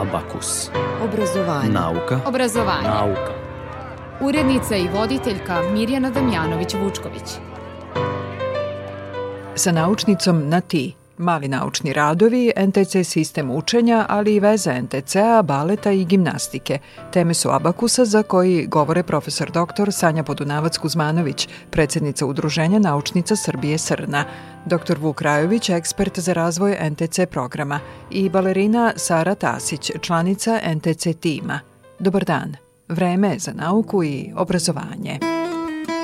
Abakus. Obrazovanje. Nauka. Obrazovanje. Nauka. Urednica i voditeljka Mirjana Damjanović-Vučković. Sa naučnicom na ti mali naučni radovi, NTC sistem učenja, ali i veza NTC-a, baleta i gimnastike. Teme su abakusa za koji govore profesor dr. Sanja Podunavac-Kuzmanović, predsednica Udruženja naučnica Srbije Srna, dr. Vuk Rajović, ekspert za razvoj NTC programa i balerina Sara Tasić, članica NTC tima. Dobar dan. Vreme je za nauku i obrazovanje.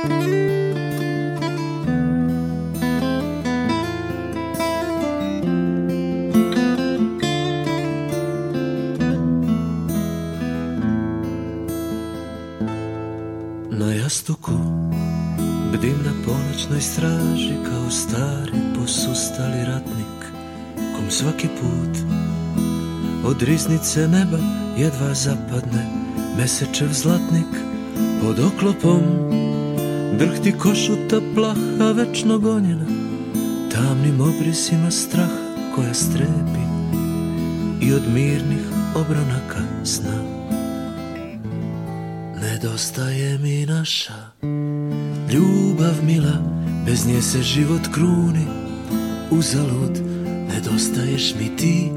Na jastuku bdim na ponoćnoj straži kao stari posustali ratnik kom svaki put od riznice neba jedva zapadne mesečev zlatnik. Pod oklopom drhti košuta plaha večno gonjena tamnim obrisima straha koja strepi i od mirnih obronaka sna Nedostaje mi naša ljubav mila Bez nje se život kruni. Uzalud Nedostaješ mi ti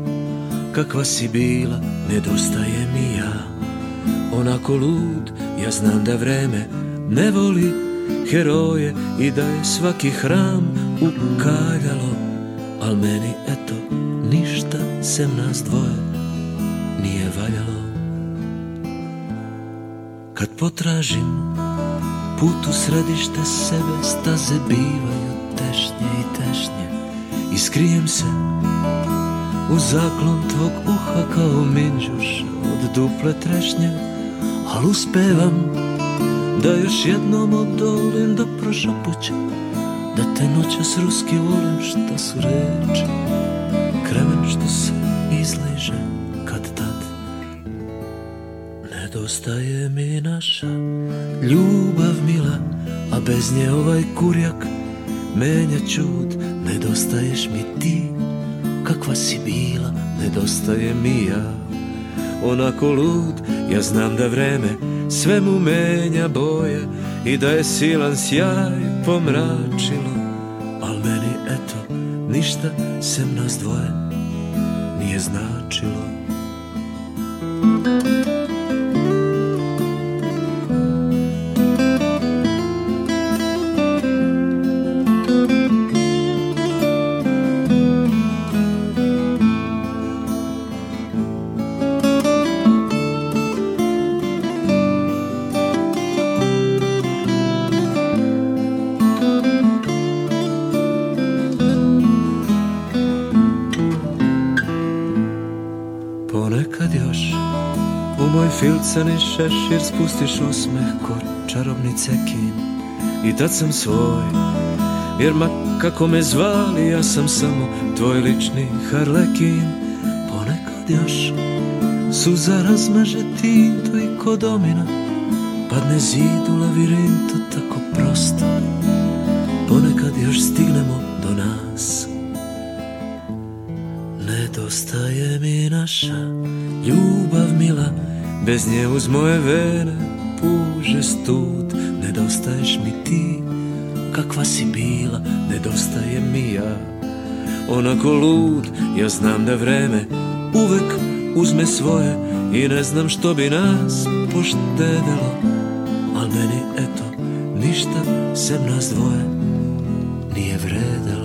kakva si bila Nedostaje mi ja. Onako lud Ja znam da vreme ne voli heroje I da je svaki hram ukaljalo Al meni eto ništa sem nas dvoje Kad potražim put u središte sebe Staze bivaju tešnje i tešnje. I skrijem se u zaklon tvog uha Kao minđuš od duple trešnje Al uspevam da još jednom odolim Do prošapuća Da te noćas ruski volim Šta su reči Kremen što se izliže Nedostaje mi naša ljubav mila A bez nje ovaj kurjak menja čud. Nedostaješ mi ti kakva si bila Nedostaje mi ja. Onako lud Ja znam da vreme sve mu menja boje I da je silan sjaj pomračilo. Al meni eto ništa sem nas dvoje nije značilo Ponekad još. U moj filcani šešir spustiš osmeh ko čarobni cekin I tad sam svoj, jer ma kako me zvali ja sam samo tvoj lični harlekin. Ponekad još suza razmaže tinto i ko domina Padne zid u lavirintu tako prosto. Ponekad još stignemo Nedostaje mi naša ljubav mila Bez nje uz moje vene puže stud Nedostaješ mi ti kakva si bila Nedostaje mi ja. Onako lud Ja znam da vreme uvek uzme svoje I ne znam što bi nas poštedelo Al meni eto ništa sem nas dvoje Nije vredelo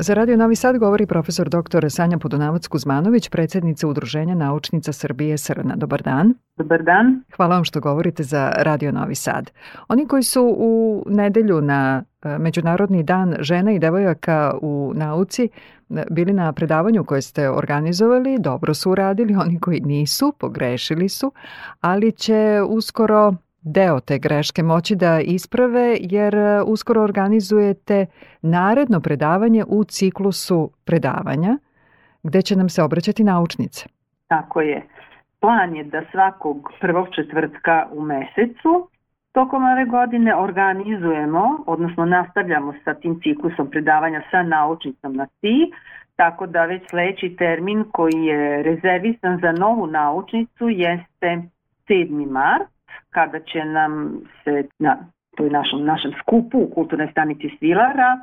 Za Radio Novi Sad govori profesor dr. Sanja Podunavac-Kuzmanović, predsednica Udruženja naučnica Srbije Srna. Dobar dan. Dobar dan. Hvala vam što govorite za Radio Novi Sad. Oni koji su u nedelju na e, Međunarodni dan žena i devojaka u nauci e, bili na predavanju koje ste organizovali, dobro su uradili, oni koji nisu, pogrešili su, ali će uskoro deo te greške moći da isprave jer e, uskoro organizujete naredno predavanje u ciklusu predavanja gde će nam se obraćati naučnice. Tako je. Plan je da svakog prvog četvrtka u mesecu Tokom ove godine organizujemo, odnosno nastavljamo sa tim ciklusom predavanja sa naučnicom na ti, tako da već sledeći termin koji je rezervisan za novu naučnicu jeste 7. mart, kada će nam se na toj našom, našem skupu u kulturnoj stanici Svilara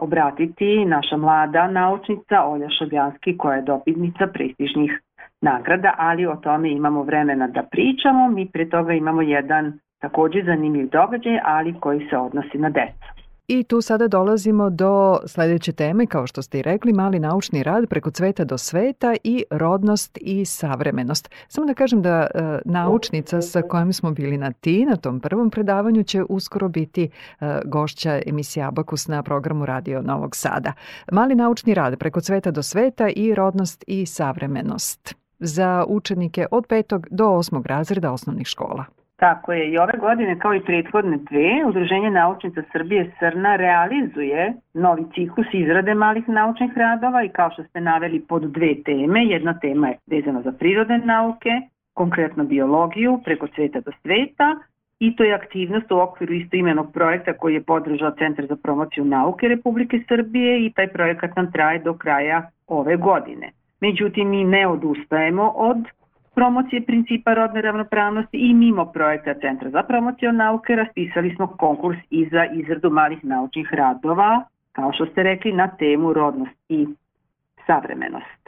obratiti naša mlada naučnica Olja Šabjanski koja je dobitnica prestižnih nagrada, ali o tome imamo vremena da pričamo. Mi pre toga imamo jedan takođe zanimljiv događaj, ali koji se odnosi na decu. I tu sada dolazimo do sledeće teme, kao što ste i rekli, mali naučni rad preko cveta do sveta i rodnost i savremenost. Samo da kažem da e, naučnica sa kojom smo bili na ti, na tom prvom predavanju, će uskoro biti e, gošća emisije Abakus na programu Radio Novog Sada. Mali naučni rad preko cveta do sveta i rodnost i savremenost za učenike od petog do osmog razreda osnovnih škola. Tako je, i ove godine kao i prethodne dve, Udruženje naučnica Srbije Srna realizuje novi ciklus izrade malih naučnih radova i kao što ste naveli pod dve teme, jedna tema je vezana za prirodne nauke, konkretno biologiju preko sveta do sveta. I to je aktivnost u okviru istoimenog projekta koji je podržao Centar za promociju nauke Republike Srbije i taj projekat nam traje do kraja ove godine. Međutim, mi ne odustajemo od promocije principa rodne ravnopravnosti i mimo projekta Centra za promociju nauke raspisali smo konkurs i za izradu malih naučnih radova, kao što ste rekli, na temu rodnost i savremenost.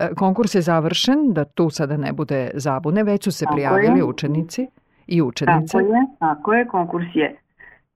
E, konkurs je završen, da tu sada ne bude zabune, već su se tako prijavili je. učenici i učenice. Tako je, tako je, konkurs je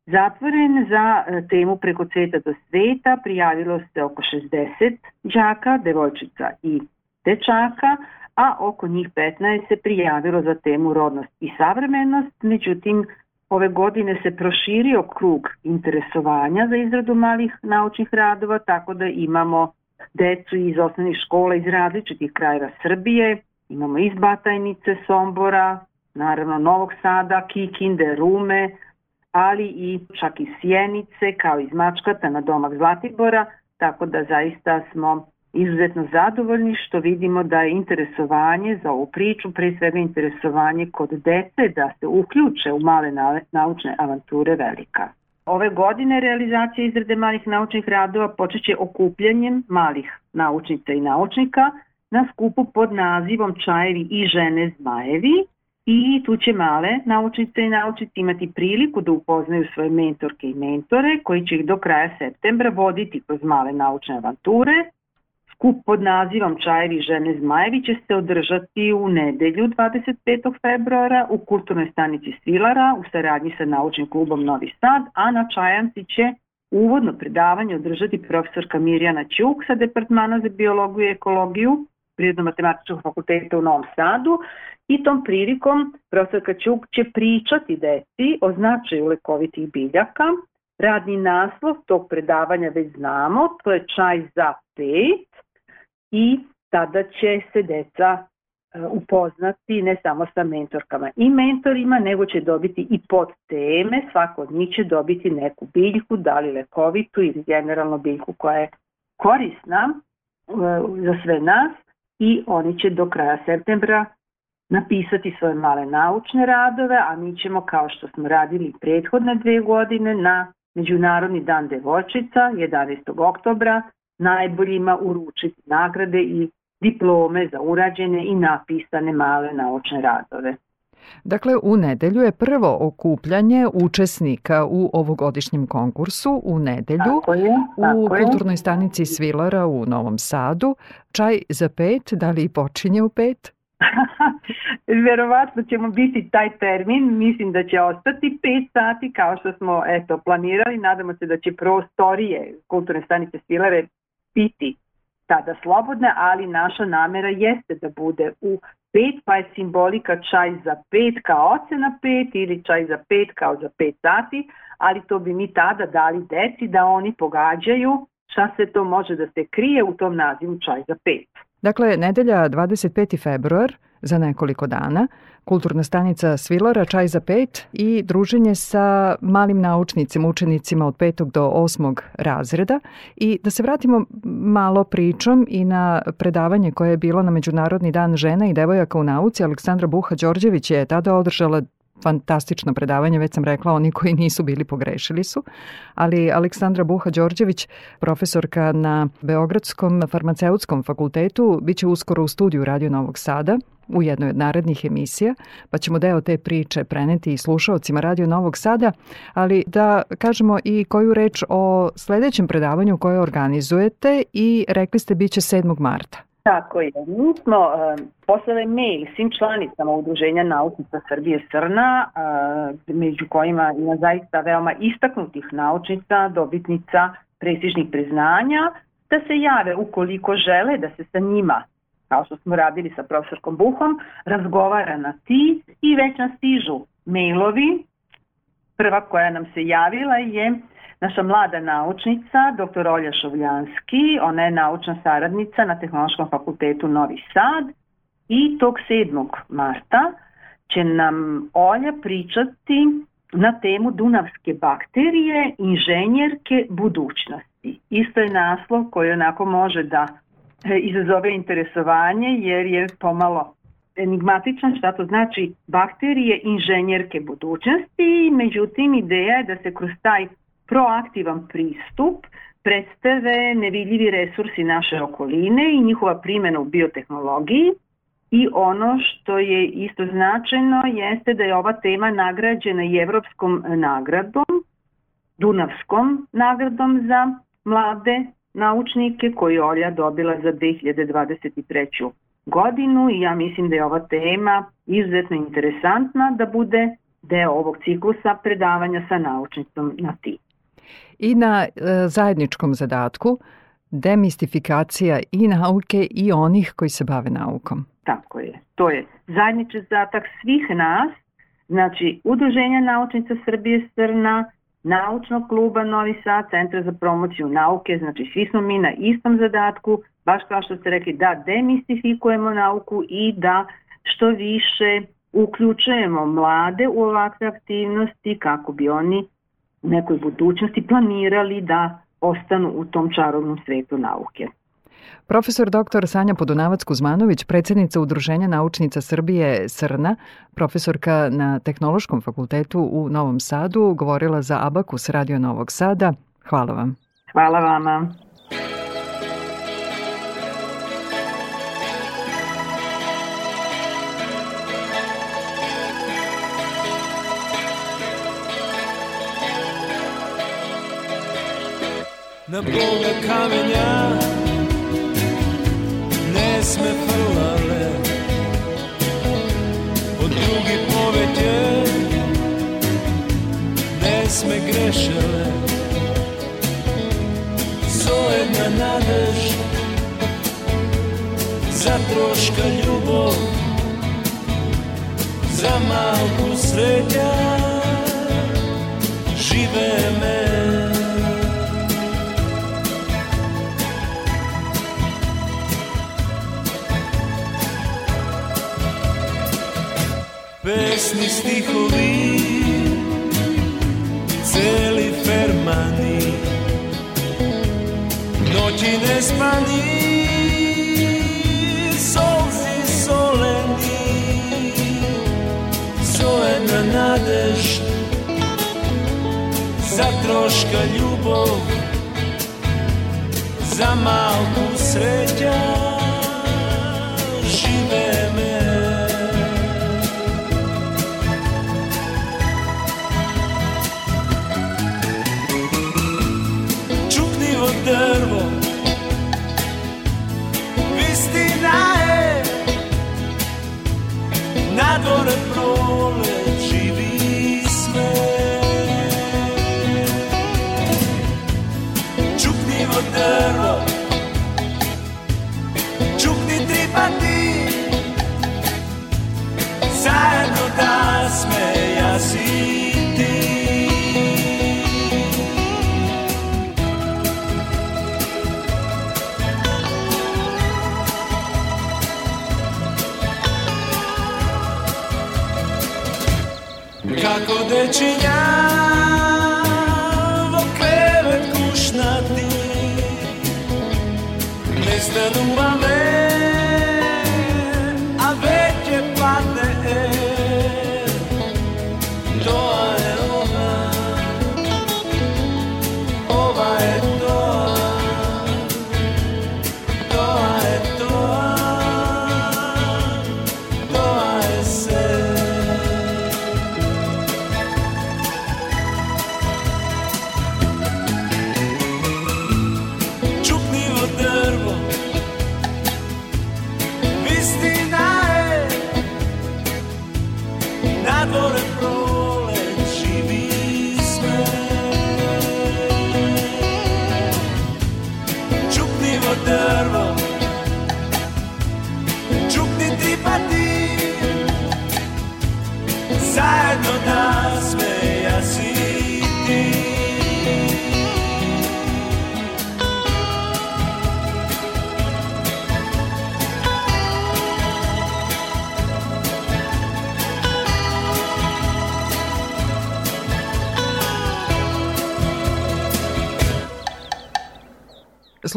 zatvoren za e, temu preko cveta do sveta, prijavilo se oko 60 đaka, devojčica i dečaka, a oko njih 15 se prijavilo za temu rodnost i savremenost, međutim ove godine se proširio krug interesovanja za izradu malih naučnih radova, tako da imamo decu iz osnovnih škola iz različitih krajeva Srbije, imamo iz Batajnice, Sombora, naravno Novog Sada, Kikinde, Rume, ali i čak i Sjenice, kao iz Mačkata na domak Zlatibora, tako da zaista smo izuzetno zadovoljni što vidimo da je interesovanje za ovu priču, pre svega interesovanje kod dece da se uključe u male naučne avanture velika. Ove godine realizacija izrade malih naučnih radova počeće okupljanjem malih naučnica i naučnika na skupu pod nazivom Čajevi i žene zmajevi i tu će male naučnice i naučnici imati priliku da upoznaju svoje mentorke i mentore koji će ih do kraja septembra voditi kroz male naučne avanture Skup pod nazivom Čajevi žene Zmajevi će se održati u nedelju 25. februara u kulturnoj stanici Svilara u saradnji sa naučnim klubom Novi Sad, a na Čajanci će uvodno predavanje održati profesorka Mirjana Ćuk sa Departmana za biologiju i ekologiju Prirodno-matematičkog fakulteta u Novom Sadu i tom prilikom profesorka Ćuk će pričati deci o značaju lekovitih biljaka. Radni naslov tog predavanja već znamo, to je čaj za pet, i tada će se deca e, upoznati ne samo sa mentorkama i mentorima, nego će dobiti i pod teme, svako od njih će dobiti neku biljku, da li lekovitu ili generalno biljku koja je korisna e, za sve nas i oni će do kraja septembra napisati svoje male naučne radove, a mi ćemo kao što smo radili prethodne dve godine na Međunarodni dan devojčica 11. oktobra najboljima uručiti nagrade i diplome za urađene i napisane male naučne radove. Dakle, u nedelju je prvo okupljanje učesnika u ovogodišnjem konkursu u nedelju tako je, tako u kulturnoj stanici Svilara u Novom Sadu. Čaj za pet, da li počinje u pet? Verovatno ćemo biti taj termin, mislim da će ostati 5 sati kao što smo eto, planirali, nadamo se da će prostorije kulturne stanice Svilare biti tada slobodne, ali naša namera jeste da bude u pet, pa je simbolika čaj za pet kao ocena pet ili čaj za pet kao za pet sati, ali to bi mi tada dali deci da oni pogađaju šta se to može da se krije u tom nazivu čaj za pet. Dakle, nedelja 25. februar za nekoliko dana, kulturna stanica Svilara, čaj za pet i druženje sa malim naučnicima, učenicima od petog do osmog razreda. I da se vratimo malo pričom i na predavanje koje je bilo na Međunarodni dan žena i devojaka u nauci, Aleksandra Buha Đorđević je tada održala fantastično predavanje, već sam rekla, oni koji nisu bili pogrešili su, ali Aleksandra Buha-Đorđević, profesorka na Beogradskom farmaceutskom fakultetu, bit će uskoro u studiju Radio Novog Sada u jednoj od narednih emisija, pa ćemo deo te priče preneti i slušalcima Radio Novog Sada, ali da kažemo i koju reč o sledećem predavanju koje organizujete i rekli ste biće 7. marta. Tako je. Mi smo uh, poslali mail svim članicama Udruženja naučnica Srbije Srna, uh, među kojima ima zaista veoma istaknutih naučnica, dobitnica prestižnih priznanja, da se jave ukoliko žele da se sa njima kao što smo radili sa profesorkom Buhom, razgovara na ti i već nam stižu mailovi. Prva koja nam se javila je naša mlada naučnica, dr. Olja Šovljanski, ona je naučna saradnica na Tehnološkom fakultetu Novi Sad i tog 7. marta će nam Olja pričati na temu Dunavske bakterije, inženjerke budućnosti. Isto je naslov koji onako može da izazove interesovanje jer je pomalo enigmatičan šta to znači bakterije inženjerke budućnosti, međutim ideja je da se kroz taj proaktivan pristup predstave nevidljivi resursi naše okoline i njihova primjena u biotehnologiji. I ono što je isto značajno jeste da je ova tema nagrađena i evropskom nagradom, Dunavskom nagradom za mlade naučnike koji Olja dobila za 2023. godinu i ja mislim da je ova tema izuzetno interesantna da bude deo ovog ciklusa predavanja sa naučnicom na ti. I na e, zajedničkom zadatku demistifikacija i nauke i onih koji se bave naukom. Tako je. To je zajednički zadatak svih nas, znači Udruženja naučnica Srbije Srna, naučnog kluba Novi Sad, Centra za promociju nauke, znači svi smo mi na istom zadatku, baš kao što ste rekli, da demistifikujemo nauku i da što više uključujemo mlade u ovakve aktivnosti kako bi oni nekoj budućnosti planirali da ostanu u tom čarovnom svetu nauke. Profesor dr. Sanja Podunavac-Kuzmanović, predsednica Udruženja naučnica Srbije Srna, profesorka na Tehnološkom fakultetu u Novom Sadu, govorila za Abakus Radio Novog Sada. Hvala vam. Hvala vama. Na Boga kamenja pesme frlale Od drugi povetje Ne sme grešele Sojedna nadež Za troška ljubov Za malku sreća Žive me pesni stihovi Celi fermani Noći ne spani Solzi soleni Solena nadež Za troška ljubov Za malku sreća lonely. причинява клевет кушнати. Не стануваме, а вече падне е. До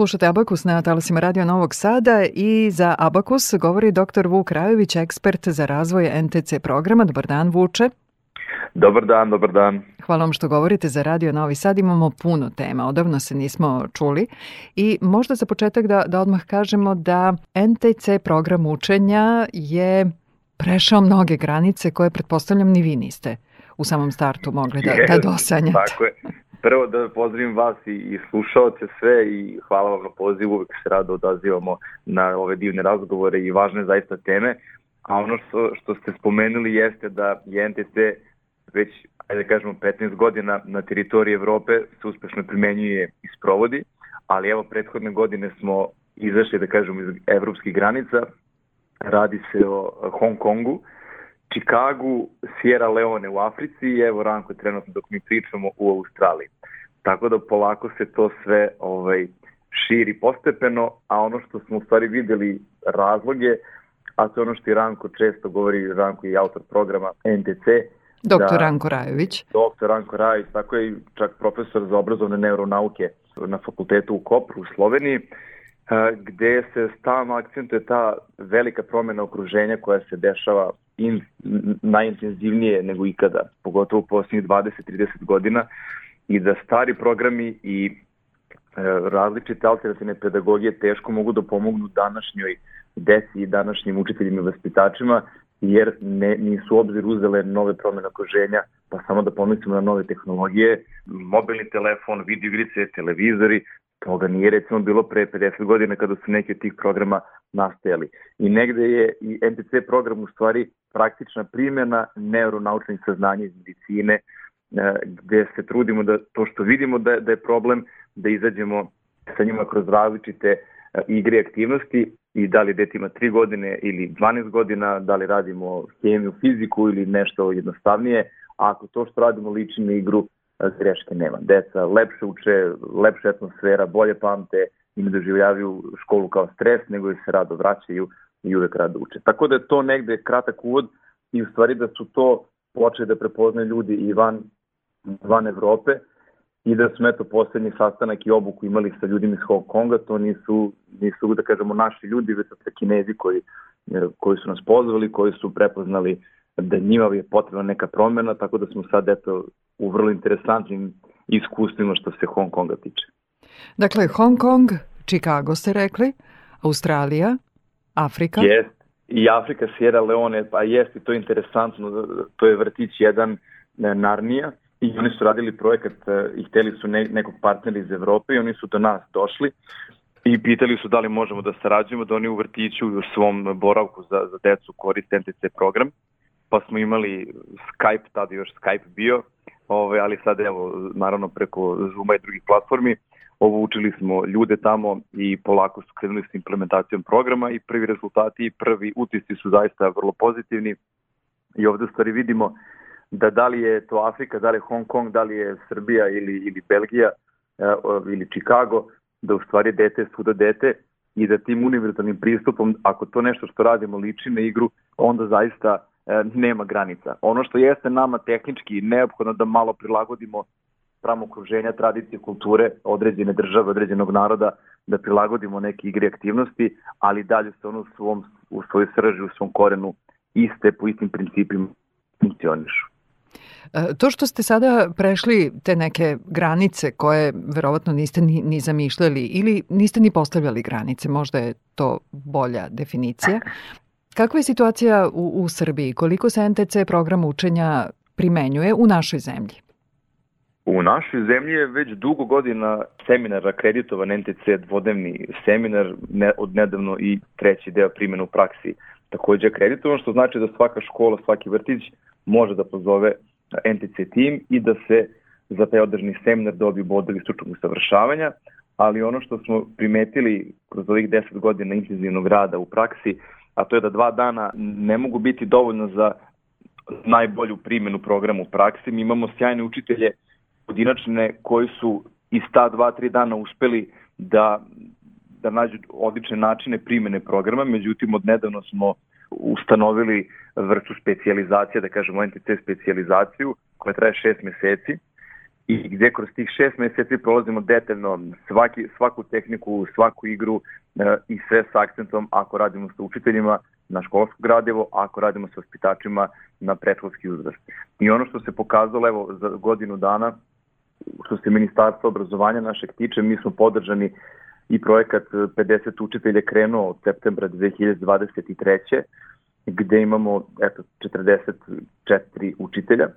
Slušate Abakus na talasima Radio Novog Sada i za Abakus govori dr. Vuk Rajović, ekspert za razvoj NTC programa. Dobar dan, Vuče. Dobar dan, dobar dan. Hvala vam što govorite za Radio Novi Sad. Imamo puno tema, odavno se nismo čuli. I možda za početak da, da odmah kažemo da NTC program učenja je prešao mnoge granice koje pretpostavljam ni vi niste u samom startu mogli da, da dosanjate. Tako je. Prvo da pozdravim vas i, i slušaoce sve i hvala vam na pozivu, uvek se rado odazivamo na ove divne razgovore i važne zaista teme. A ono što, što ste spomenuli jeste da je NTC već, ajde da kažemo, 15 godina na teritoriji Evrope se uspešno primenjuje i sprovodi, ali evo prethodne godine smo izašli, da kažemo, iz evropskih granica, radi se o Hong Kongu, Čikagu, Sierra Leone u Africi i evo Ranko trenutno dok mi pričamo u Australiji. Tako da polako se to sve ovaj, širi postepeno, a ono što smo u stvari videli razloge, a to je ono što i Ranko često govori, Ranko je autor programa NTC, Doktor da, Ranko Rajović. Doktor Ranko Rajović, tako je čak profesor za obrazovne neuronauke na fakultetu u Kopru u Sloveniji, gde se stalno akcentuje ta velika promena okruženja koja se dešava in, najintenzivnije nego ikada, pogotovo u posljednjih 20-30 godina i da stari programi i e, različite alternativne pedagogije teško mogu da pomognu današnjoj deci i današnjim učiteljima i vaspitačima jer ne, nisu obzir uzele nove promene okruženja, pa samo da pomislimo na nove tehnologije, mobilni telefon, video igrice, televizori, toga nije recimo bilo pre 50 godina kada su neki od tih programa nastajali. I negde je i NTC program u stvari praktična primjena neuronaučnih saznanja iz medicine, gde se trudimo da to što vidimo da, da je problem, da izađemo sa njima kroz različite e, igre aktivnosti i da li dete ima 3 godine ili 12 godina, da li radimo hemiju, fiziku ili nešto jednostavnije, a ako to što radimo liči na igru, e, greške nema. Deca lepše uče, lepša atmosfera, bolje pamte i ne doživljavaju školu kao stres, nego se rado vraćaju i uvek rado uče. Tako da je to negde kratak uvod i u stvari da su to počeli da prepoznaju ljudi i van, van Evrope i da smo eto poslednji sastanak i obuku imali sa ljudima iz Hong Konga, to nisu, nisu da kažemo naši ljudi, već sa kinezi koji, koji su nas pozvali, koji su prepoznali da njima je potrebna neka promjena, tako da smo sad eto u vrlo interesantnim iskustvima što se Hong Konga tiče. Dakle, Hong Kong, Chicago ste rekli, Australija, Afrika? Jest, i Afrika, Sierra Leone, pa jeste, to je interesantno, to je vrtić jedan Narnija, i oni su radili projekat e, i hteli su ne, nekog partnera iz Evrope i oni su do nas došli i pitali su da li možemo da sarađujemo, da oni u vrtiću i u svom boravku za, za decu koriste NTC program, pa smo imali Skype, tada još Skype bio, ove, ali sad evo, naravno preko Zooma i drugih platformi, ovo učili smo ljude tamo i polako su krenuli s implementacijom programa i prvi rezultati i prvi utisci su zaista vrlo pozitivni. I ovde u stvari vidimo da da li je to Afrika, da li je Hong Kong, da li je Srbija ili, ili Belgija e, ili Chicago, da u stvari dete je svuda dete i da tim univerzalnim pristupom, ako to nešto što radimo liči na igru, onda zaista e, nema granica. Ono što jeste nama tehnički neophodno da malo prilagodimo sprem okruženja, tradicije, kulture određene države, određenog naroda, da prilagodimo neke igre aktivnosti, ali dalje se ono u, svom, u svojoj srži, u svom korenu iste, po istim principima funkcionišu. E, to što ste sada prešli te neke granice koje verovatno niste ni, ni zamišljali ili niste ni postavljali granice, možda je to bolja definicija. Kakva je situacija u, u Srbiji? Koliko se NTC program učenja primenjuje u našoj zemlji? U našoj zemlji je već dugo godina seminar akreditovan NTC dvodnevni seminar, ne, od nedavno i treći deo primjena u praksi takođe akreditovan, što znači da svaka škola, svaki vrtić može da pozove NTC tim i da se za taj održani seminar dobiju bodovi stručnog usavršavanja, ali ono što smo primetili kroz ovih 10 godina intenzivnog rada u praksi, a to je da dva dana ne mogu biti dovoljno za najbolju primjenu programa u praksi. Mi imamo sjajne učitelje pojedinačne koji su iz ta dva, tri dana uspeli da, da nađu odlične načine primjene programa, međutim od nedavno smo ustanovili vrstu specijalizacije, da kažemo NTC specijalizaciju, koja traje šest meseci i gde kroz tih šest meseci prolazimo detaljno svaki, svaku tehniku, svaku igru e, i sve sa akcentom ako radimo sa učiteljima na školsko gradivo, ako radimo sa ospitačima na predškolski uzrast. I ono što se pokazalo evo za godinu dana što se ministarstva obrazovanja našeg tiče, mi smo podržani i projekat 50 učitelja krenuo od septembra 2023. gde imamo eto, 44 učitelja.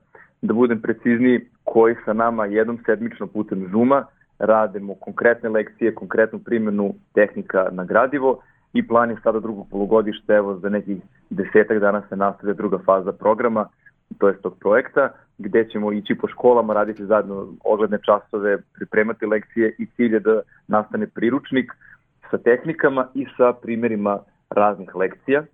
Da budem precizniji, koji sa nama jednom sedmično putem Zuma radimo konkretne lekcije, konkretnu primjenu tehnika na gradivo i plan je sada drugog polugodišta, evo za nekih desetak dana se nastavlja druga faza programa, to je tog projekta, gde ćemo ići po školama, raditi zajedno ogledne časove, pripremati lekcije i cilj je da nastane priručnik sa tehnikama i sa primerima raznih lekcija.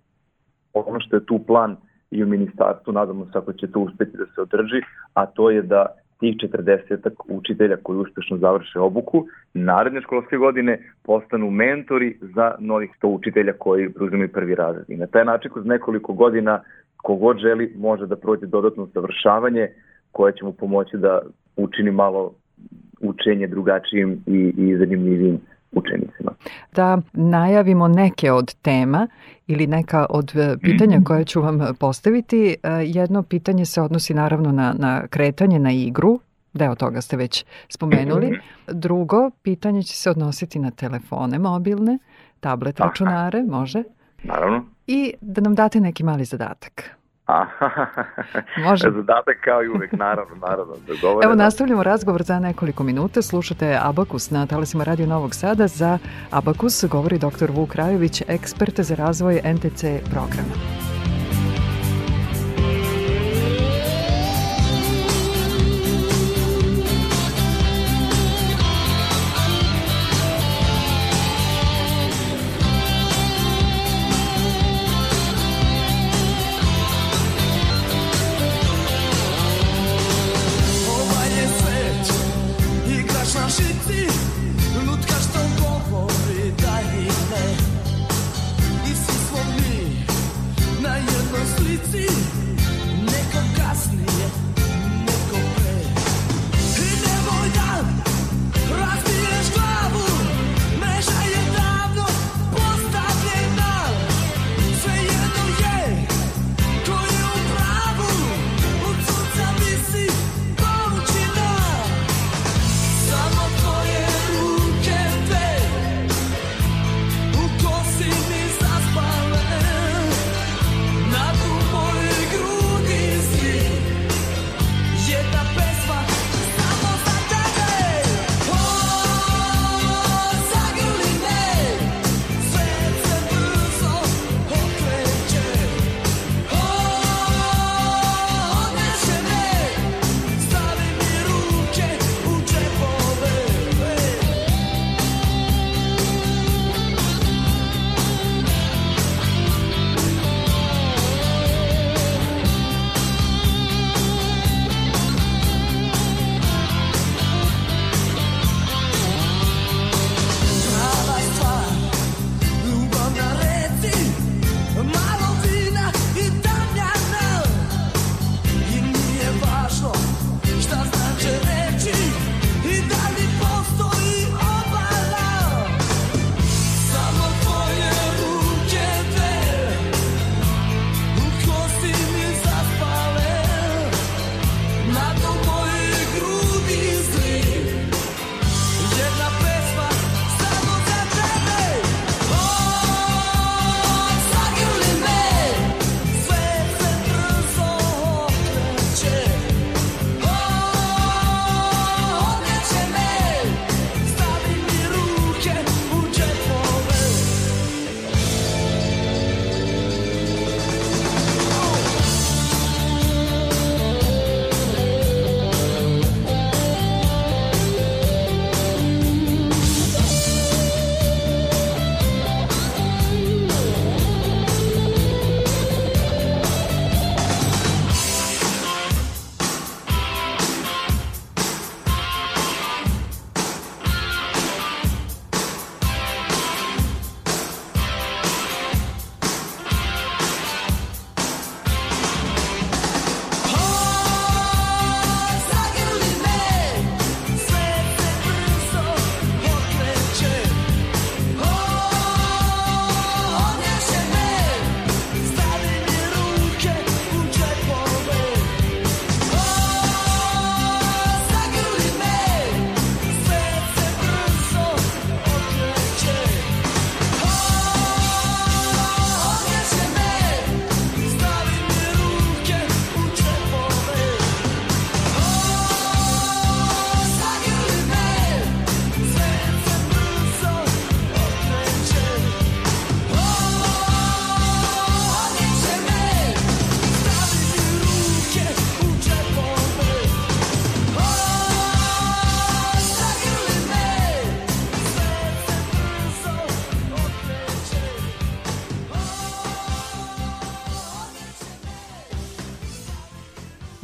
Ono što je tu plan i u ministarstvu, nadamo se ako će to uspeti da se održi, a to je da tih 40 učitelja koji uspešno završe obuku naredne školske godine postanu mentori za novih 100 učitelja koji preuzimaju prvi razred. I na taj način kroz nekoliko godina kogod želi može da prođe dodatno završavanje koje će mu pomoći da učini malo učenje drugačijim i, i zanimljivim učenicima. Da najavimo neke od tema ili neka od e, pitanja koje ću vam postaviti. E, jedno pitanje se odnosi naravno na, na kretanje, na igru, deo toga ste već spomenuli. Drugo, pitanje će se odnositi na telefone mobilne, tablet računare, može? Naravno. I da nam date neki mali zadatak. Može. Zadatak kao i uvek, naravno, naravno. Dogovoreno. Evo nastavljamo razgovor za nekoliko minuta. Slušate Abakus na talasima Radio Novog Sada. Za Abakus govori dr. Vuk Rajović, ekspert za razvoj NTC programa. tužiti Lutka što govori da i ne I svi smo mi na jednoj slici.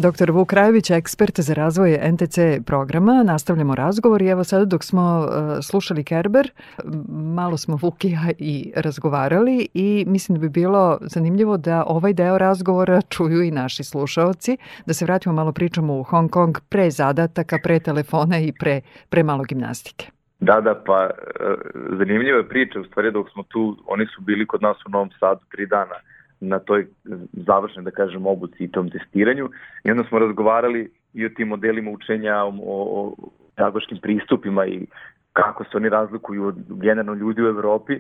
Dr. Vuk Krajević, ekspert za razvoj NTC programa. Nastavljamo razgovor i evo sada dok smo uh, slušali Kerber, malo smo Vuk i ja i razgovarali i mislim da bi bilo zanimljivo da ovaj deo razgovora čuju i naši slušaoci, da se vratimo malo pričamo u Hong Kong pre zadataka, pre telefona i pre, pre malo gimnastike. Da, da, pa e, zanimljiva je priča, u stvari dok smo tu, oni su bili kod nas u Novom Sadu tri dana na toj završnoj, da kažem, obuci i tom testiranju. I onda smo razgovarali i o tim modelima učenja, o, o pedagoškim pristupima i kako se oni razlikuju od generalno ljudi u Evropi,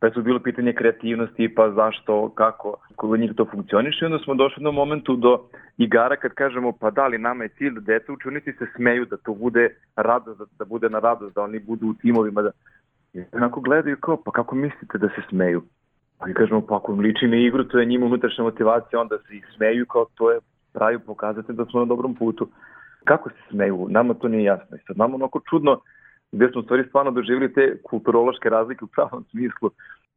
pa su bilo pitanje kreativnosti, pa zašto, kako, kod njih to funkcioniše. I onda smo došli na momentu do igara kad kažemo pa da li nama je cilj da deca učenici se smeju, da to bude radost, da, da bude na radost, da oni budu u timovima, da I onako gledaju kao, pa kako mislite da se smeju? Mi kažemo, pa ako im liči na igru, to je njima unutrašnja motivacija, onda se ih smeju kao to je pravi pokazatelj da smo na dobrom putu. Kako se smeju? Nama to nije jasno. I sad nama onako čudno, gde smo stvari stvarno doživili te kulturološke razlike u pravom smislu,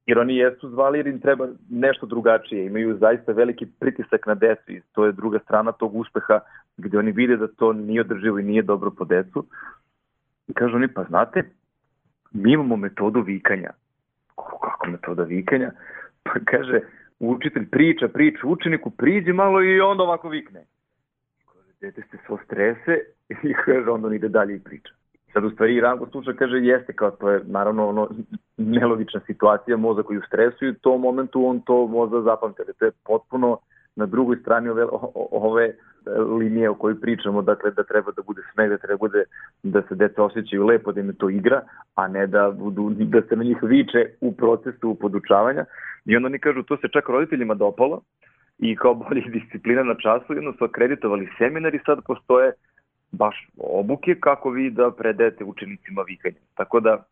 jer oni jesu zvali jer im treba nešto drugačije, imaju zaista veliki pritisak na decu i to je druga strana tog uspeha gde oni vide da to nije održivo i nije dobro po decu. I kažu oni, pa znate, mi imamo metodu vikanja. Metoda vikanja? Pa kaže, učitelj priča, priča učeniku, priđe malo i onda ovako vikne. Kaže, dete se svo strese i kaže, onda on ide dalje i priča. Sad u stvari Ranko sluša kaže jeste kao to je naravno ono nelogična situacija moza koji u stresu i u tom momentu on to možda zapamte. To je potpuno na drugoj strani ove, ove linije o kojoj pričamo, dakle da treba da bude smeh, da treba bude da se deca osjećaju lepo, da im to igra, a ne da, budu, da se na njih viče u procesu podučavanja. I onda oni kažu, to se čak roditeljima dopalo i kao bolje disciplina na času, jedno su akreditovali seminar i sad postoje baš obuke kako vi da predete učenicima vikanje. Tako da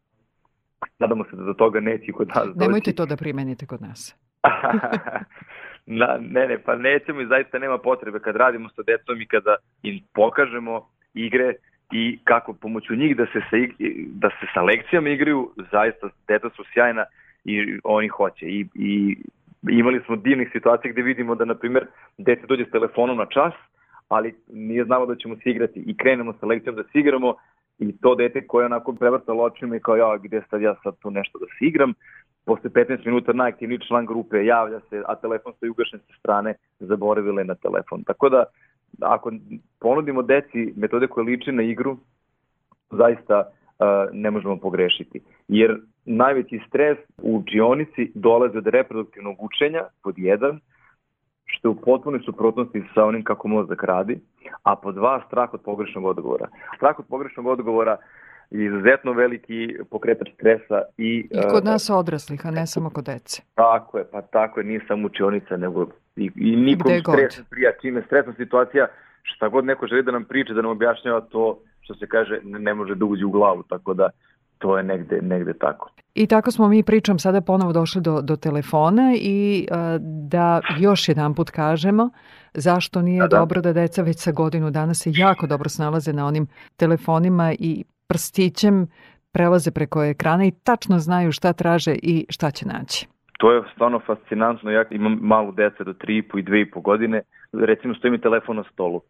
nadamo se da do toga neće kod nas doći. Nemojte to da primenite kod nas. Na, ne, ne, pa nećemo i zaista nema potrebe kad radimo sa decom i kada im pokažemo igre i kako pomoću njih da se sa, da se sa lekcijama igraju, zaista deca su sjajna i oni hoće. I, i imali smo divnih situacija gde vidimo da, na primjer, dete dođe s telefonom na čas, ali nije znamo da ćemo se igrati i krenemo sa lekcijom da se igramo i to dete koje je onako prevrtalo očima i kao ja gde sad ja sad tu nešto da se igram, posle 15 minuta najaktivniji član grupe javlja se, a telefon stoji ugašen sa strane, zaboravile na telefon. Tako da, ako ponudimo deci metode koje liče na igru, zaista uh, ne možemo pogrešiti. Jer najveći stres u učionici dolazi od reproduktivnog učenja, pod jedan, što je u potpunoj suprotnosti sa onim kako mozak radi, a po dva strah od pogrešnog odgovora. Strah od pogrešnog odgovora je izuzetno veliki pokretač stresa. I, I kod nas odraslih, a ne samo kod dece. Tako je, pa tako je, nije samo učionica, nego i, i nikom stres prija. Čime stresna situacija, šta god neko želi da nam priča, da nam objašnjava to, što se kaže, ne, ne može da uđe u glavu, tako da to je negde, negde tako. I tako smo mi pričam sada ponovo došli do, do telefona i uh, da još jedan put kažemo zašto nije da, da. dobro da deca već sa godinu dana se jako dobro snalaze na onim telefonima i prstićem prelaze preko ekrana i tačno znaju šta traže i šta će naći. To je stvarno fascinantno. Ja imam malu dece do 3,5 i 2,5 godine. Recimo stoji mi telefon na stolu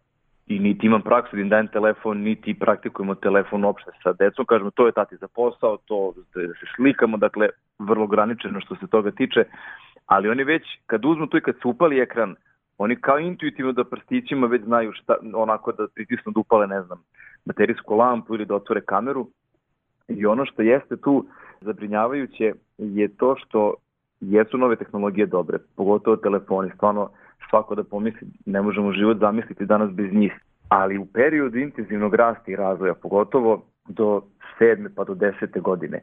i niti imam praksu da im dajem telefon, niti praktikujemo telefon uopšte sa decom. Kažemo, to je tati za posao, to da se slikamo, dakle, vrlo ograničeno što se toga tiče. Ali oni već, kad uzmu to i kad se upali ekran, oni kao intuitivno da prstićima već znaju šta, onako da pritisnu da upale, ne znam, baterijsku lampu ili da otvore kameru. I ono što jeste tu zabrinjavajuće je to što jesu nove tehnologije dobre, pogotovo telefoni, stvarno svako da pomisli, ne možemo život zamisliti danas bez njih. Ali u periodu intenzivnog rasta i razvoja, pogotovo do sedme pa do desete godine,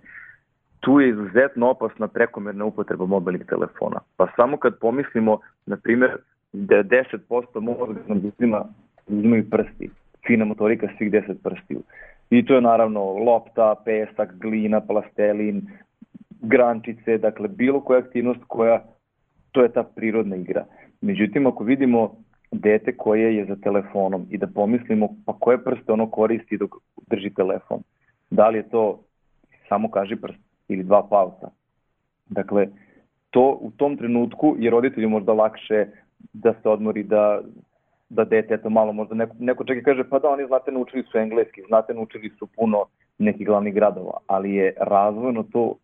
tu je izuzetno opasna prekomerna upotreba mobilnih telefona. Pa samo kad pomislimo, na primjer, da 10% mozga nam ljudima imaju prsti, fina motorika svih 10 prstiju. I to je naravno lopta, pesak, glina, plastelin, grančice, dakle bilo koja aktivnost koja, to je ta prirodna igra. Međutim, ako vidimo dete koje je za telefonom i da pomislimo pa koje prste ono koristi dok drži telefon, da li je to samo kaži prst ili dva palca. Dakle, to u tom trenutku je roditelju možda lakše da se odmori, da da dete, eto malo možda neko, neko čak i kaže pa da oni znate naučili su engleski, znate naučili su puno nekih glavnih gradova, ali je razvojno to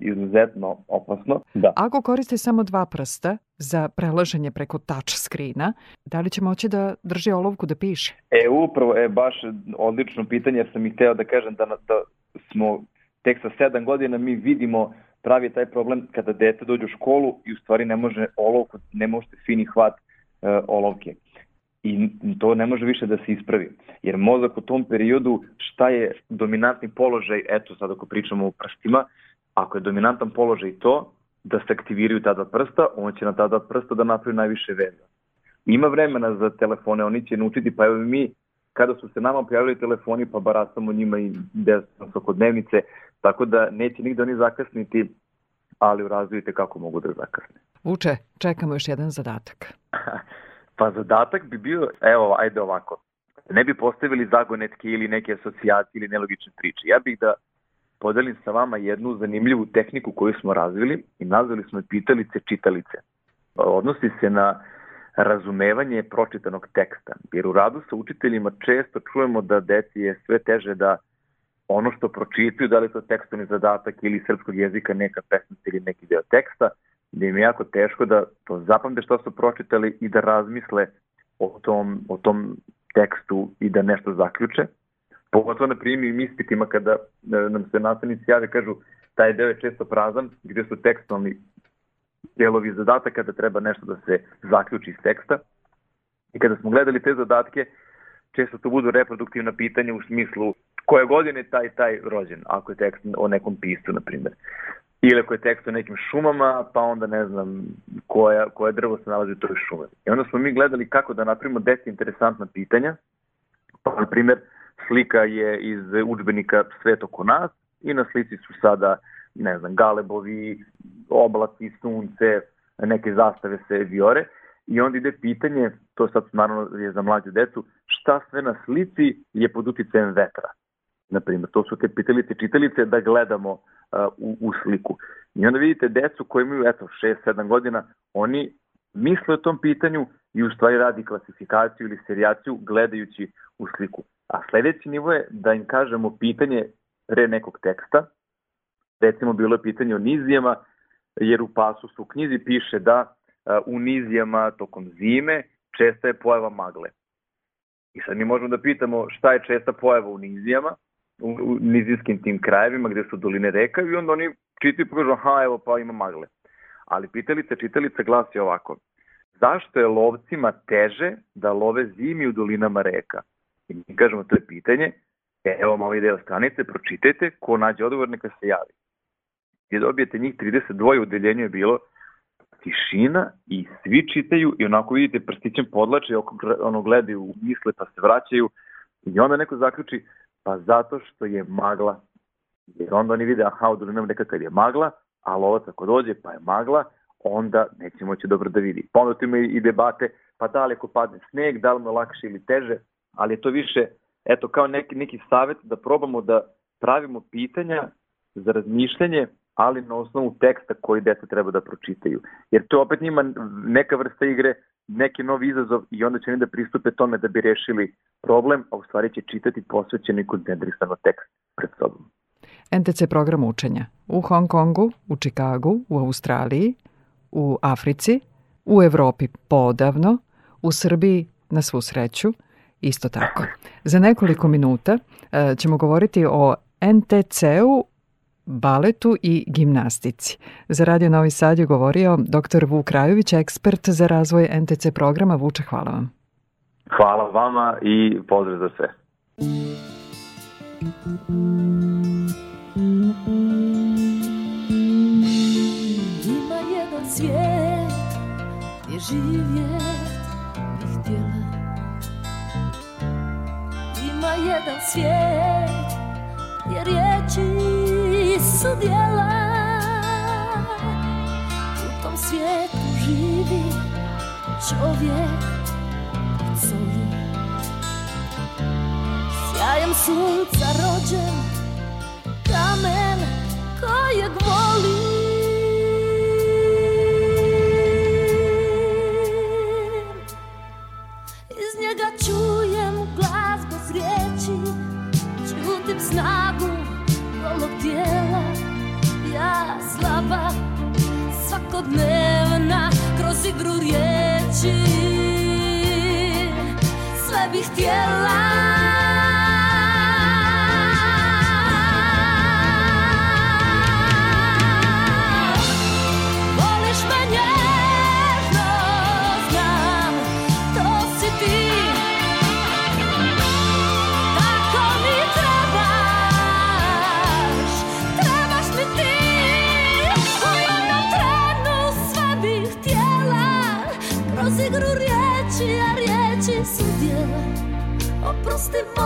izuzetno opasno. Da. Ako koriste samo dva prsta za prelaženje preko touch screena, da li će moći da drži olovku da piše? E, upravo, e, baš odlično pitanje, jer sam ih teo da kažem da, da smo tek sa sedam godina mi vidimo pravi taj problem kada dete dođe u školu i u stvari ne može olovku, ne možete fini hvat e, olovke. I to ne može više da se ispravi. Jer mozak u tom periodu, šta je dominantni položaj, eto sad ako pričamo o prstima, ako je dominantan položaj to, da se aktiviraju ta dva prsta, on će na ta dva prsta da napravi najviše veza. Ima vremena za telefone, oni će naučiti, pa evo mi, kada su se nama pojavili telefoni, pa baratamo njima i desno svakodnevnice, tako da neće nigde oni zakasniti, ali u razvoju kako mogu da zakasne. Uče, čekamo još jedan zadatak. pa zadatak bi bio, evo, ajde ovako, ne bi postavili zagonetke ili neke asocijacije ili nelogične priče. Ja bih da podelim sa vama jednu zanimljivu tehniku koju smo razvili i nazvali smo je pitalice čitalice. Odnosi se na razumevanje pročitanog teksta, jer u radu sa učiteljima često čujemo da deci je sve teže da ono što pročitaju, da li to tekstovni zadatak ili srpskog jezika, neka pesmica ili neki deo teksta, da im je jako teško da to zapamte što su pročitali i da razmisle o tom, o tom tekstu i da nešto zaključe. Pogotovo na primjer ispitima kada e, nam se nastavnici jave kažu taj deo je često prazan gde su tekstualni delovi zadataka da treba nešto da se zaključi iz teksta. I kada smo gledali te zadatke, često to budu reproduktivna pitanja u smislu koje godine taj taj rođen, ako je tekst o nekom piscu, na primjer. Ili ako je tekst o nekim šumama, pa onda ne znam koja, koje drvo se nalazi u toj šumi. I onda smo mi gledali kako da napravimo deca interesantna pitanja, pa na primjer, slika je iz učbenika Svet oko nas i na slici su sada, ne znam, galebovi, oblaci, sunce, neke zastave se viore i onda ide pitanje, to sad naravno je za mlađu decu, šta sve na slici je pod uticajem vetra. Naprimjer, to su te pitalice, čitalice da gledamo uh, u, u sliku. I onda vidite decu koji imaju, eto, 6-7 godina, oni misle o tom pitanju i u stvari radi klasifikaciju ili serijaciju gledajući u sliku. A sledeći nivo je da im kažemo pitanje pre nekog teksta, recimo bilo je pitanje o nizijama, jer u pasusu u knjizi piše da u nizijama tokom zime česta je pojava magle. I sad mi možemo da pitamo šta je česta pojava u nizijama, u, u tim krajevima gde su doline reka i onda oni čitaju i pokažu, aha, evo pa ima magle. Ali pitalica, čitalica glasi ovako, zašto je lovcima teže da love zimi u dolinama reka? I mi kažemo, to je pitanje, evo vam ovaj deo stranice, pročitajte, ko nađe odgovor neka se javi. I dobijete njih 32 u deljenju je bilo tišina i svi čitaju i onako vidite prstićem podlače, ono gledaju, misle pa se vraćaju i onda neko zaključi, pa zato što je magla. Jer onda oni vide, aha, u dolinama neka kad je magla, a lovac ako dođe pa je magla, onda neće moći dobro da vidi. Pa onda tu ima i debate, pa da li ako padne sneg, da li mu lakše ili teže, ali je to više, eto, kao neki, neki savet da probamo da pravimo pitanja za razmišljanje, ali na osnovu teksta koji deca treba da pročitaju. Jer to opet njima neka vrsta igre, neki novi izazov i onda će oni da pristupe tome da bi rešili problem, a u stvari će čitati posvećeno i koncentrisano tekst pred sobom. NTC program učenja u Hong Kongu, u Čikagu, u Australiji, u Africi, u Evropi podavno, u Srbiji na svu sreću, isto tako. Za nekoliko minuta e, ćemo govoriti o NTC-u, baletu i gimnastici. Za Radio Novi Sad je govorio dr. Vuk Rajović, ekspert za razvoj NTC programa. Vuče, hvala vam. Hvala vama i pozdrav za sve. Ima jedan svijet gdje živjet bih htjela jedan svijet gdje riječi su djela U tom svijetu živi čovjek soli Sjajem sunca rođen Kamen kojeg volim snagu golog tijela Ja slaba svakodnevna Kroz igru riječi. Sve bih htjela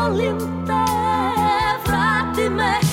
molim te, vrati me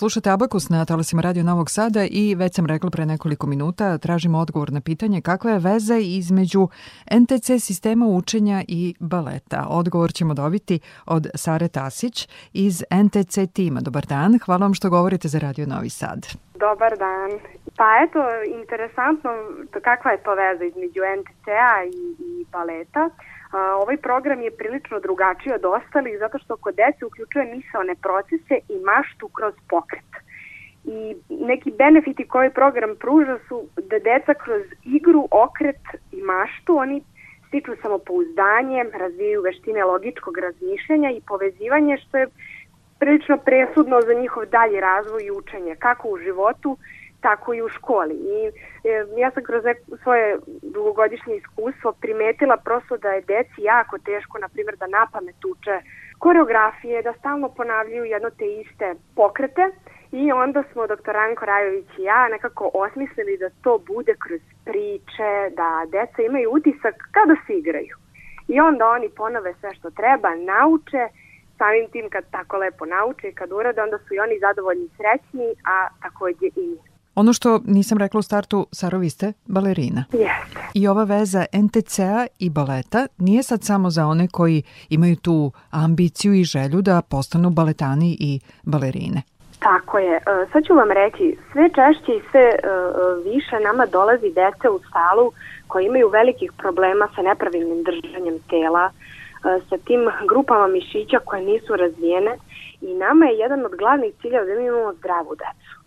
Slušate Abakus na talasima Radio Novog Sada i već sam rekla pre nekoliko minuta, tražimo odgovor na pitanje kakva je veza između NTC sistema učenja i baleta. Odgovor ćemo dobiti od Sare Tasić iz NTC tima. Dobar dan, hvala vam što govorite za Radio Novi Sad. Dobar dan. Pa eto, interesantno kakva je to veza između NTC-a i, i baleta. A, ovaj program je prilično drugačiji od ostalih zato što kod dece uključuje misaone procese i maštu kroz pokret. I neki benefiti koji program pruža su da deca kroz igru, okret i maštu oni stiču samopouzdanje, razvijaju veštine logičkog razmišljanja i povezivanje što je prilično presudno za njihov dalji razvoj i učenje, kako u životu, tako i u školi. I e, ja sam kroz svoje dugogodišnje iskustvo primetila prosto da je deci jako teško, na primjer, da napamet uče koreografije, da stalno ponavljaju jedno te iste pokrete i onda smo doktor Ranko Rajović i ja nekako osmislili da to bude kroz priče, da deca imaju utisak kao da se igraju. I onda oni ponove sve što treba, nauče, samim tim kad tako lepo nauče i kad urade, onda su i oni zadovoljni i srećni, a takođe i mi. Ono što nisam rekla u startu, Saro, vi ste balerina. Jeste. I ova veza NTC-a i baleta nije sad samo za one koji imaju tu ambiciju i želju da postanu baletani i balerine. Tako je. E, sad ću vam reći, sve češće i sve e, e, više nama dolazi dece u stalu koji imaju velikih problema sa nepravilnim držanjem tela, sa tim grupama mišića koje nisu razvijene i nama je jedan od glavnih ciljeva da mi imamo zdravu decu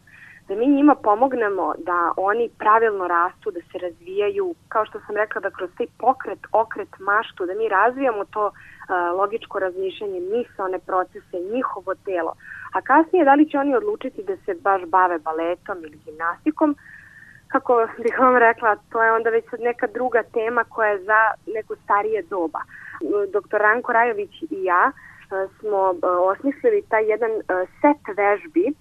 da mi njima pomognemo da oni pravilno rastu, da se razvijaju, kao što sam rekla, da kroz taj pokret, okret, maštu, da mi razvijamo to uh, logičko razmišljanje, misalne procese, njihovo telo. A kasnije da li će oni odlučiti da se baš bave baletom ili gimnastikom, kako bih vam rekla, to je onda već neka druga tema koja je za neko starije doba. Dr. Ranko Rajović i ja e, smo e, osmislili taj jedan set vežbi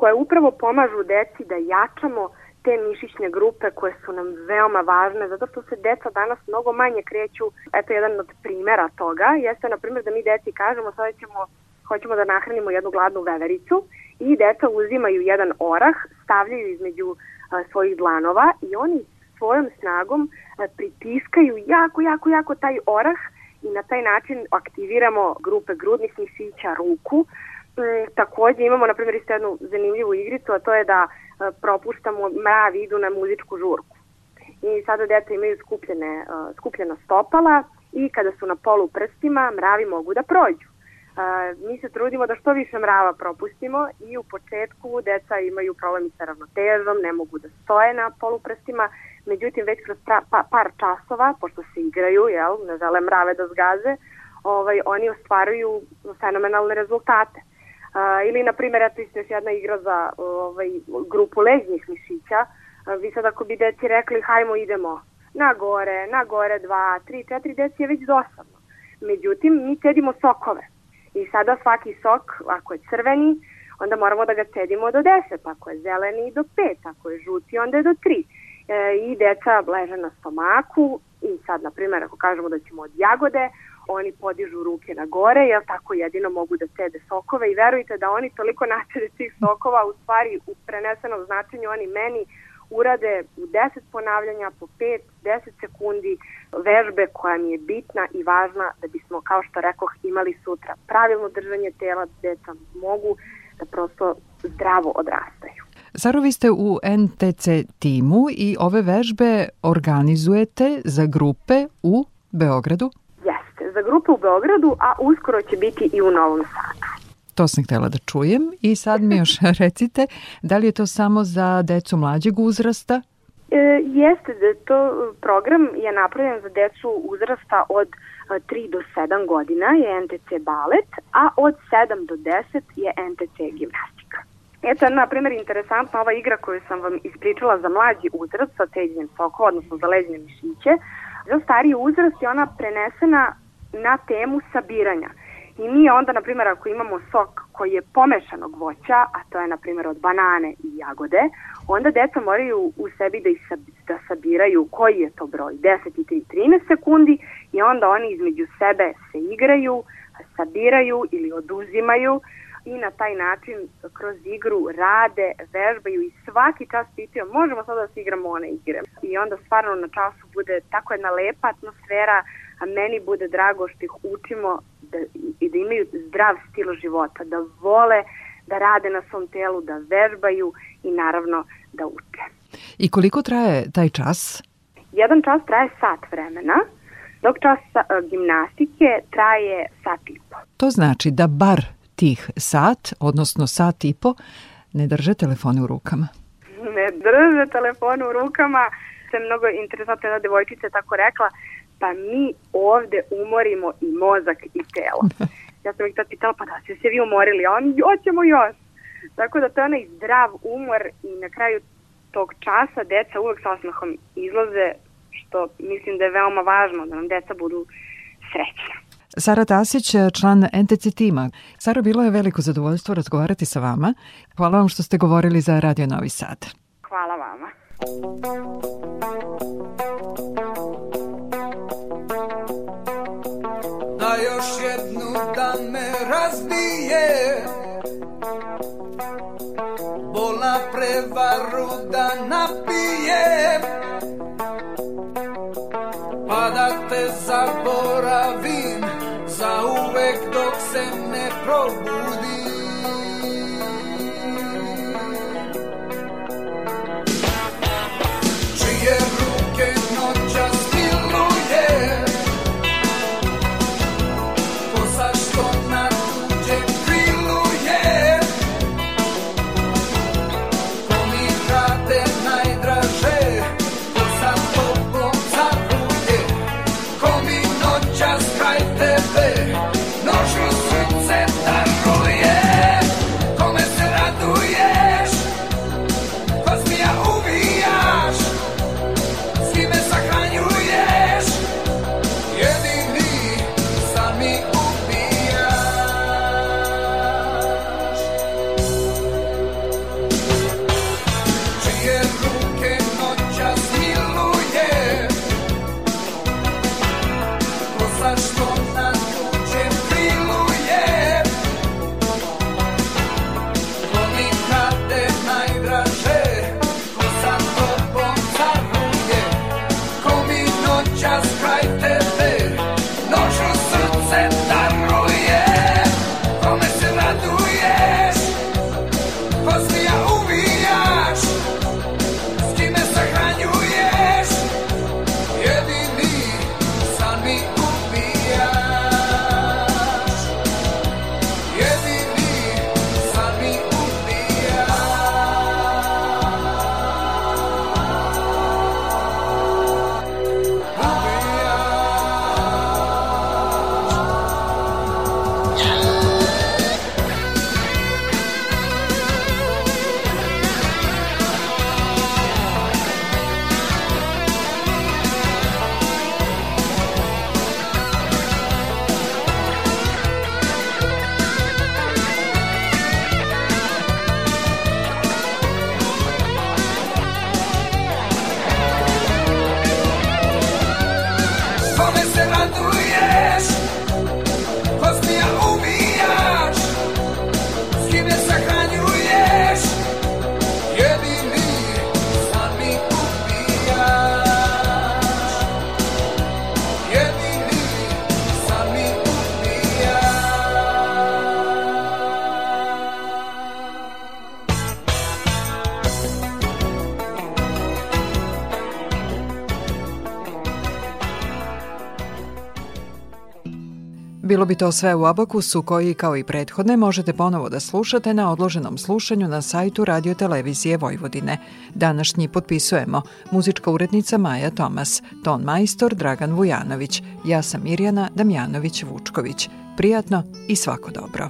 koje upravo pomažu deci da jačamo te mišićne grupe koje su nam veoma važne, zato što se deca danas mnogo manje kreću. Eto, jedan od primera toga jeste, na primjer, da mi deci kažemo sada ćemo, hoćemo da nahranimo jednu gladnu vevericu i deca uzimaju jedan orah, stavljaju između a, svojih dlanova i oni svojom snagom a, pritiskaju jako, jako, jako taj orah i na taj način aktiviramo grupe grudnih mišića, ruku. E, takođe imamo, na primjer, isto jednu zanimljivu igricu, a to je da E, propuštamo, mravi idu na muzičku žurku. I sada deca imaju skupljene, e, skupljena stopala i kada su na polu prstima, mravi mogu da prođu. Mi se trudimo da što više mrava propustimo i u početku deca imaju problem sa ravnotežom, ne mogu da stoje na poluprstima, međutim već kroz pa, par časova, pošto se igraju, jel, ne žele mrave da zgaze, ovaj, oni ostvaruju fenomenalne rezultate. A, ili, na primjer, eto isto još jedna igra za ovaj, grupu ležnjih mišića. A, vi sad ako bi deci rekli, hajmo idemo na gore, na gore, dva, tri, četiri, deci je već dosadno. Međutim, mi cedimo sokove. I sada svaki sok, ako je crveni, onda moramo da ga cedimo do 10, ako je zeleni do 5, ako je žuti, onda je do 3. E, I deca leže na stomaku i sad, na primjer, ako kažemo da ćemo od jagode, oni podižu ruke na gore, jer tako jedino mogu da cede sokove i verujte da oni toliko načede tih sokova, u stvari u prenesenom značenju oni meni urade u 10 ponavljanja po 5-10 sekundi vežbe koja mi je bitna i važna da bismo, kao što rekoh, imali sutra pravilno držanje tela, deca mogu da prosto zdravo odrastaju. Saro, vi ste u NTC timu i ove vežbe organizujete za grupe u Beogradu? Za grupu u Beogradu, a uskoro će biti i u Novom Sadu. To sam htela da čujem i sad mi još recite, da li je to samo za decu mlađeg uzrasta? E, jeste da to program je napravljen za decu uzrasta od 3 e, do 7 godina je NTC balet, a od 7 do 10 je NTC gimnastika. Eto, na primjer, interesantna ova igra koju sam vam ispričala za mlađi uzrast sa ceđenjem sokova, odnosno za leđne mišiće. Za stariji uzrast je ona prenesena na temu sabiranja. I mi onda, na primjer, ako imamo sok koji je pomešanog voća, a to je, na primjer, od banane i jagode, onda deca moraju u sebi da, isab, da sabiraju koji je to broj, 10 i 3, 13 sekundi i onda oni između sebe se igraju, sabiraju ili oduzimaju i na taj način kroz igru rade, vežbaju i svaki čas pitaju možemo sada da se igramo one igre. I onda stvarno na času bude tako jedna lepa atmosfera, a meni bude drago što ih učimo da, i da imaju zdrav stil života, da vole da rade na svom telu, da vežbaju i naravno da uče. I koliko traje taj čas? Jedan čas traje sat vremena, dok čas gimnastike traje sat i po. To znači da bar tih sat, odnosno sat i po, ne drže telefone u rukama. Ne drže telefone u rukama. Se mnogo interesantna jedna devojčica tako rekla, pa mi ovde umorimo i mozak i telo. Ja sam ih tad pitala, pa da ste se vi umorili, a oni, hoćemo još. Tako da to je onaj zdrav umor i na kraju tog časa deca uvek sa osmehom izlaze, što mislim da je veoma važno, da nam deca budu srećna. Sara Tasić, član NTC tima. Sara, bilo je veliko zadovoljstvo razgovarati sa vama. Hvala vam što ste govorili za Radio Novi Sad. Hvala vama. Još jednu da me razbije. Bola prevaru da napije. Pa da te zaboravim Za uvek dok se ne probudim Bilo bi to sve u Abakusu koji, kao i prethodne, možete ponovo da slušate na odloženom slušanju na sajtu Radio Televizije Vojvodine. Današnji potpisujemo muzička urednica Maja Tomas, ton majstor Dragan Vujanović, ja sam Mirjana Damjanović-Vučković. Prijatno i svako dobro.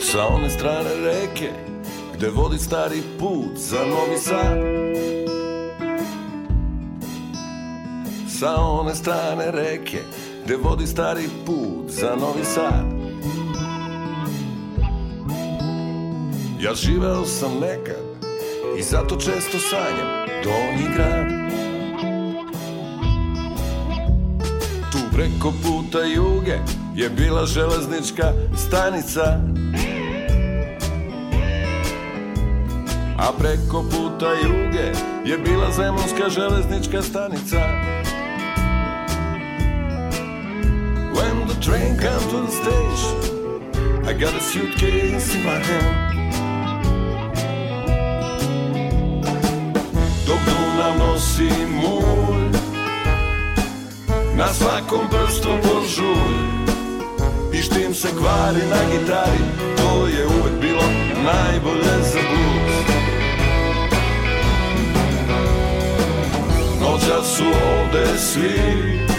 Sa one strane reke Gde vodi stari put za Novi Sad Sa one strane reke Gde vodi stari put za Novi Sad. Ja živeo sam nekad I zato često sanjam Donji grad. Tu preko puta juge Je bila železnička stanica. A preko puta juge je bila zemunska železnička stanica to the station I got a suitcase in my hand. Dok Dunav nosi mulj Na svakom prstu požulj I štim se kvari na gitari. To je uvek bilo najbolje za blues. Noća su ovde svi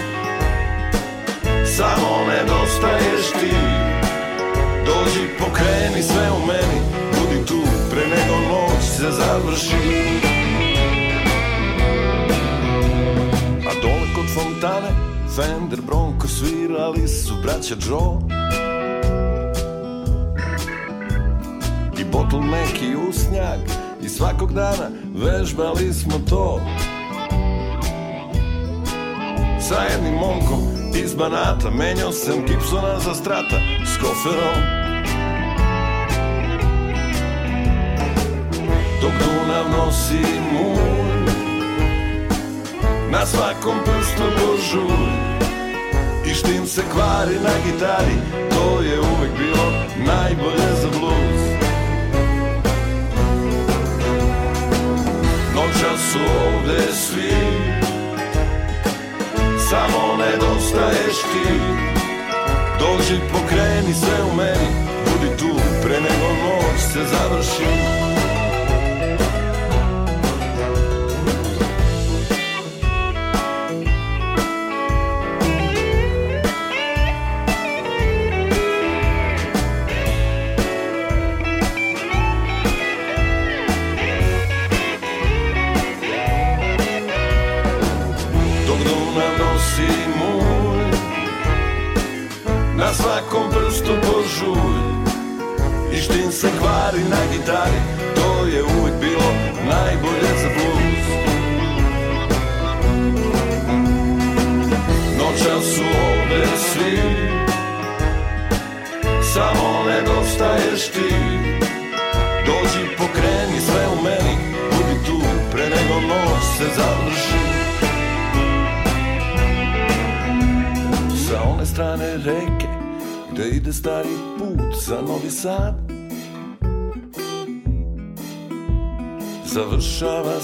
Samo nedostaješ ti. Dođi pokreni sve u meni Budi tu pre nego noć se završi. A dole kod fontane Fender Bronco svirali su braća Joe. I bottleneck i usnjak I svakog dana vežbali smo to. Sa jednim momkom iz Banata Menjao sam Gibsona za strata S koferom. Dok Dunav nosi mulj Na svakom prstu božulj I štim se kvari na gitari To je uvek bilo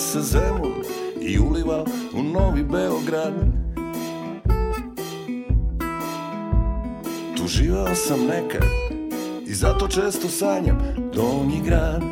se Zemun i uliva u Novi Beograd. Tu živao sam nekad i zato često sanjam Donji grad